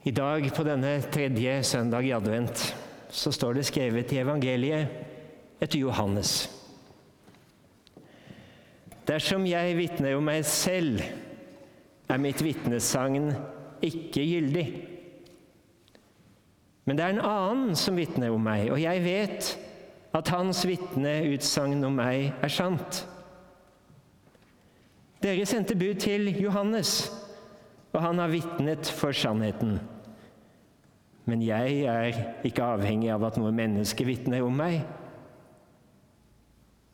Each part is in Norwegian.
I dag, på denne tredje søndag i advent, så står det skrevet i evangeliet etter Johannes. Dersom jeg vitner om meg selv, er mitt vitnesagn ikke gyldig. Men det er en annen som vitner om meg, og jeg vet at hans vitneutsagn om meg er sant. Dere sendte bud til Johannes og han har vitnet for sannheten. Men jeg er ikke avhengig av at noe menneske vitner om meg.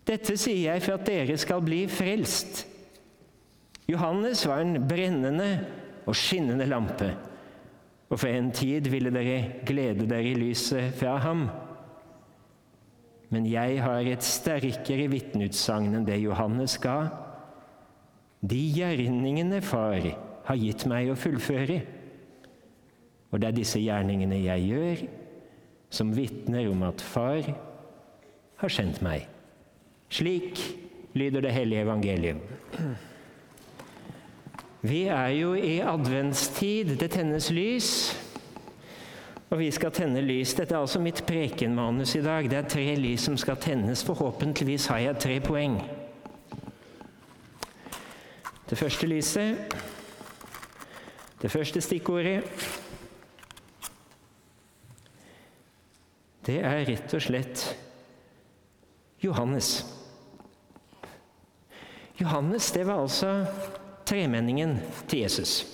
Dette sier jeg for at dere skal bli frelst. Johannes var en brennende og skinnende lampe, og for en tid ville dere glede dere i lyset fra ham. Men jeg har et sterkere vitneutsagn enn det Johannes ga. De gjerningene, far, har gitt meg å fullføre. Og det er disse gjerningene jeg gjør, som vitner om at Far har sendt meg. Slik lyder det hellige evangelium. Vi er jo i adventstid. Det tennes lys. Og vi skal tenne lys. Dette er altså mitt prekenmanus i dag. Det er tre lys som skal tennes. Forhåpentligvis har jeg tre poeng. Det første lyset det første stikkordet det er rett og slett Johannes. Johannes det var altså tremenningen til Jesus.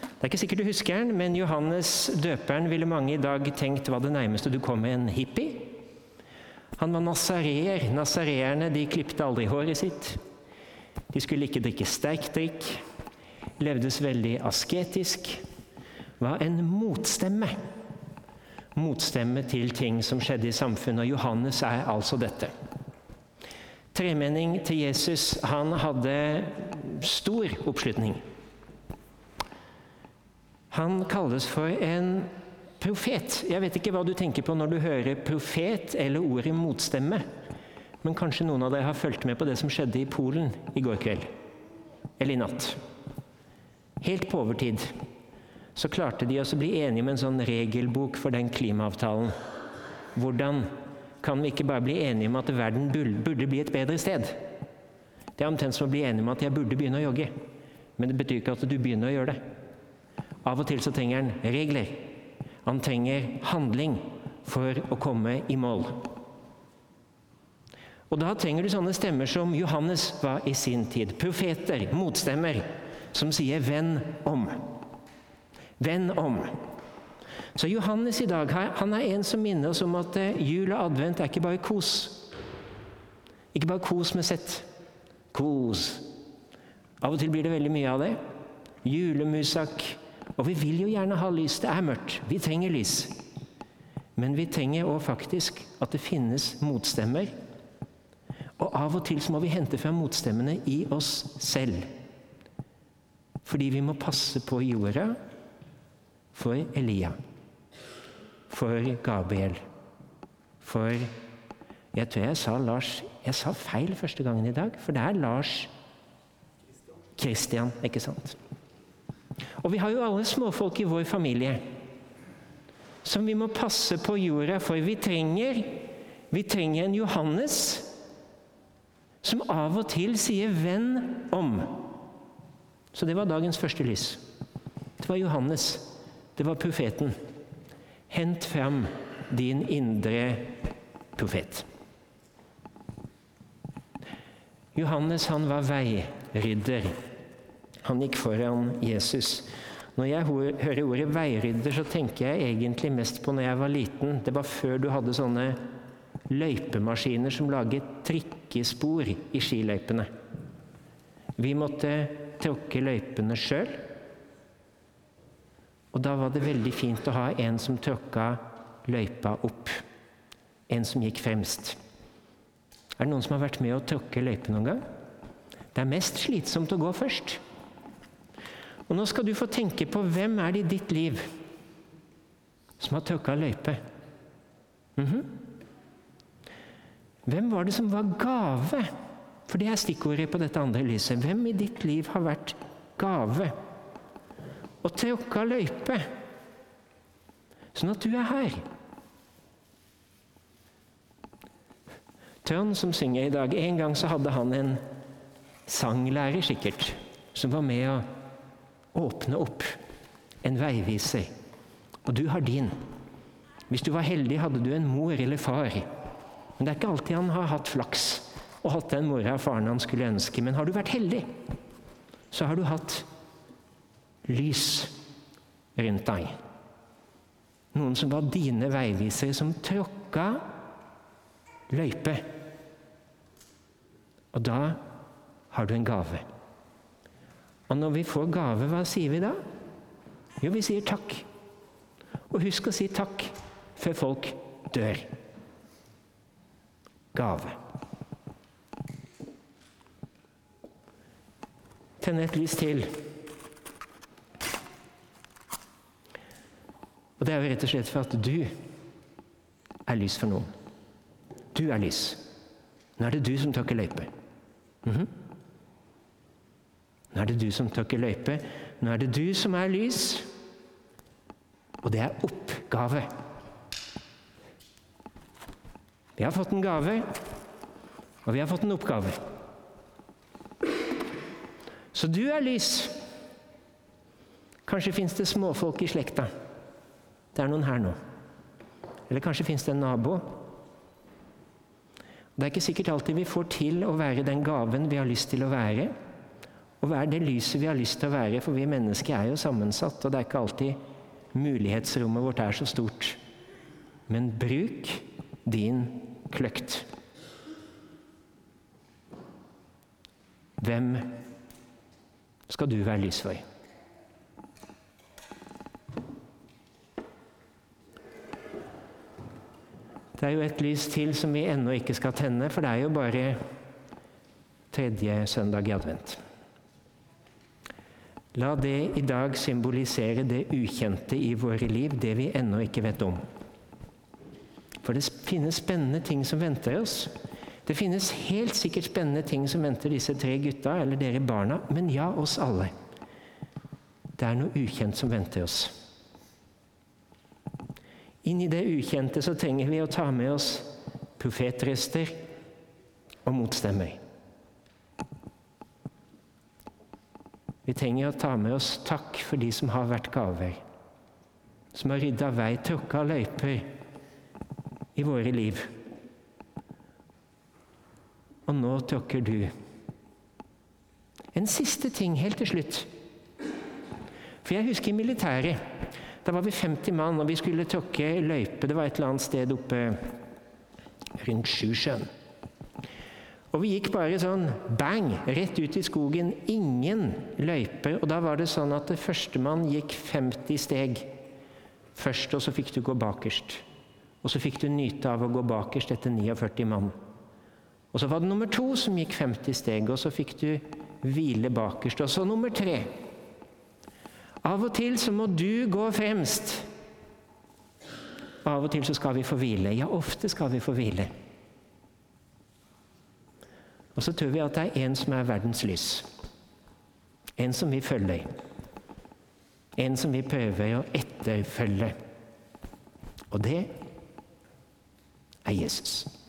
Det er ikke sikkert du husker den, men Johannes døperen ville mange i dag tenkt var det nærmeste du kom med en hippie. Han var nasareer. Nasareerne de klipte aldri håret sitt. De skulle ikke drikke sterk drikk levdes veldig asketisk, var en motstemme. Motstemme til ting som skjedde i samfunnet. Og Johannes er altså dette. Tremenning til Jesus, han hadde stor oppslutning. Han kalles for en profet. Jeg vet ikke hva du tenker på når du hører profet eller ordet motstemme. Men kanskje noen av dere har fulgt med på det som skjedde i Polen i går kveld. Eller i natt. Helt på overtid så klarte de å bli enige om en sånn regelbok for den klimaavtalen. Hvordan kan vi ikke bare bli enige om at verden burde bli et bedre sted? Det er omtrent som å bli enige om at jeg burde begynne å jogge. Men det betyr ikke at du begynner å gjøre det. Av og til så trenger han regler. Han trenger handling for å komme i mål. Og da trenger du sånne stemmer som Johannes var i sin tid. Profeter, motstemmer som sier 'venn om'. Venn om. Så Johannes i dag han er en som minner oss om at eh, jul og advent er ikke bare kos. Ikke bare kos med sett. Kos. Av og til blir det veldig mye av det. Julemusak. Og vi vil jo gjerne ha lys. Det er mørkt. Vi trenger lys. Men vi trenger òg faktisk at det finnes motstemmer. Og av og til så må vi hente fram motstemmene i oss selv. Fordi vi må passe på jorda for Elia, for Gabriel, for Jeg tror jeg sa Lars Jeg sa feil første gangen i dag, for det er Lars Kristian, ikke sant? Og vi har jo alle småfolk i vår familie som vi må passe på jorda for. Vi trenger, vi trenger en Johannes som av og til sier 'venn om'. Så det var dagens første lys. Det var Johannes. Det var profeten. Hent fram din indre profet. Johannes han var veirydder. Han gikk foran Jesus. Når jeg hører ordet veirydder, så tenker jeg egentlig mest på når jeg var liten. Det var før du hadde sånne løypemaskiner som laget trikkespor i skiløypene. Vi måtte tråkke løypene sjøl. Og da var det veldig fint å ha en som tråkka løypa opp. En som gikk fremst. Er det noen som har vært med å tråkke løype noen gang? Det er mest slitsomt å gå først. Og nå skal du få tenke på hvem er det i ditt liv som har tråkka løype? Mm -hmm. Hvem var det som var gave? For det er stikkordet på dette andre lyset. Hvem i ditt liv har vært gave? Og tråkka løype Sånn at du er her. Trond som synger i dag En gang så hadde han en sanglærer, sikkert, som var med å åpne opp en veiviser. Og du har din. Hvis du var heldig, hadde du en mor eller far. Men det er ikke alltid han har hatt flaks og hatt den mora faren han skulle ønske. Men har du vært heldig, så har du hatt lys rundt deg. Noen som var dine veivisere, som tråkka løype. Og da har du en gave. Og når vi får gave, hva sier vi da? Jo, vi sier takk. Og husk å si takk før folk dør. Gave. Tenne et lys til. Og det er jo rett og slett for at du er lys for noen. Du er lys. Nå er det du som tråkker løype. Mm -hmm. Nå er det du som tråkker løype. Nå er det du som er lys. Og det er oppgave. Vi har fått en gave, og vi har fått en oppgave. Så du er lys. Kanskje fins det småfolk i slekta. Det er noen her nå. Eller kanskje fins det en nabo. Det er ikke sikkert alltid vi får til å være den gaven vi har lyst til å være. Og være det lyset vi har lyst til å være, for vi mennesker er jo sammensatt. Og det er ikke alltid mulighetsrommet vårt er så stort. Men bruk din kløkt. Hvem skal du være lys for? Det er jo et lys til som vi ennå ikke skal tenne, for det er jo bare tredje søndag i advent. La det i dag symbolisere det ukjente i våre liv, det vi ennå ikke vet om. For det finnes spennende ting som venter oss. Det finnes helt sikkert spennende ting som venter disse tre gutta, eller dere barna, men ja, oss alle. Det er noe ukjent som venter oss. Inn i det ukjente så trenger vi å ta med oss profetrester og motstemmer. Vi trenger å ta med oss takk for de som har vært gaver. Som har rydda vei, tråkka løyper i våre liv. Og nå tråkker du. En siste ting helt til slutt. For jeg husker i militæret da var vi 50 mann, og vi skulle tråkke løype. Det var et eller annet sted oppe rundt Sjusjøen. Og vi gikk bare sånn bang, rett ut i skogen. Ingen løyper. Og da var det sånn at førstemann gikk 50 steg først, og så fikk du gå bakerst. Og så fikk du nyte av å gå bakerst etter 49 mann. Og så var det nummer to som gikk 50 steg, og så fikk du hvile bakerst. Og så nummer tre. Av og til så må du gå fremst. Av og til så skal vi få hvile. Ja, ofte skal vi få hvile. Og så tror vi at det er en som er verdens lys. En som vi følger. En som vi prøver å etterfølge. Og det er Jesus.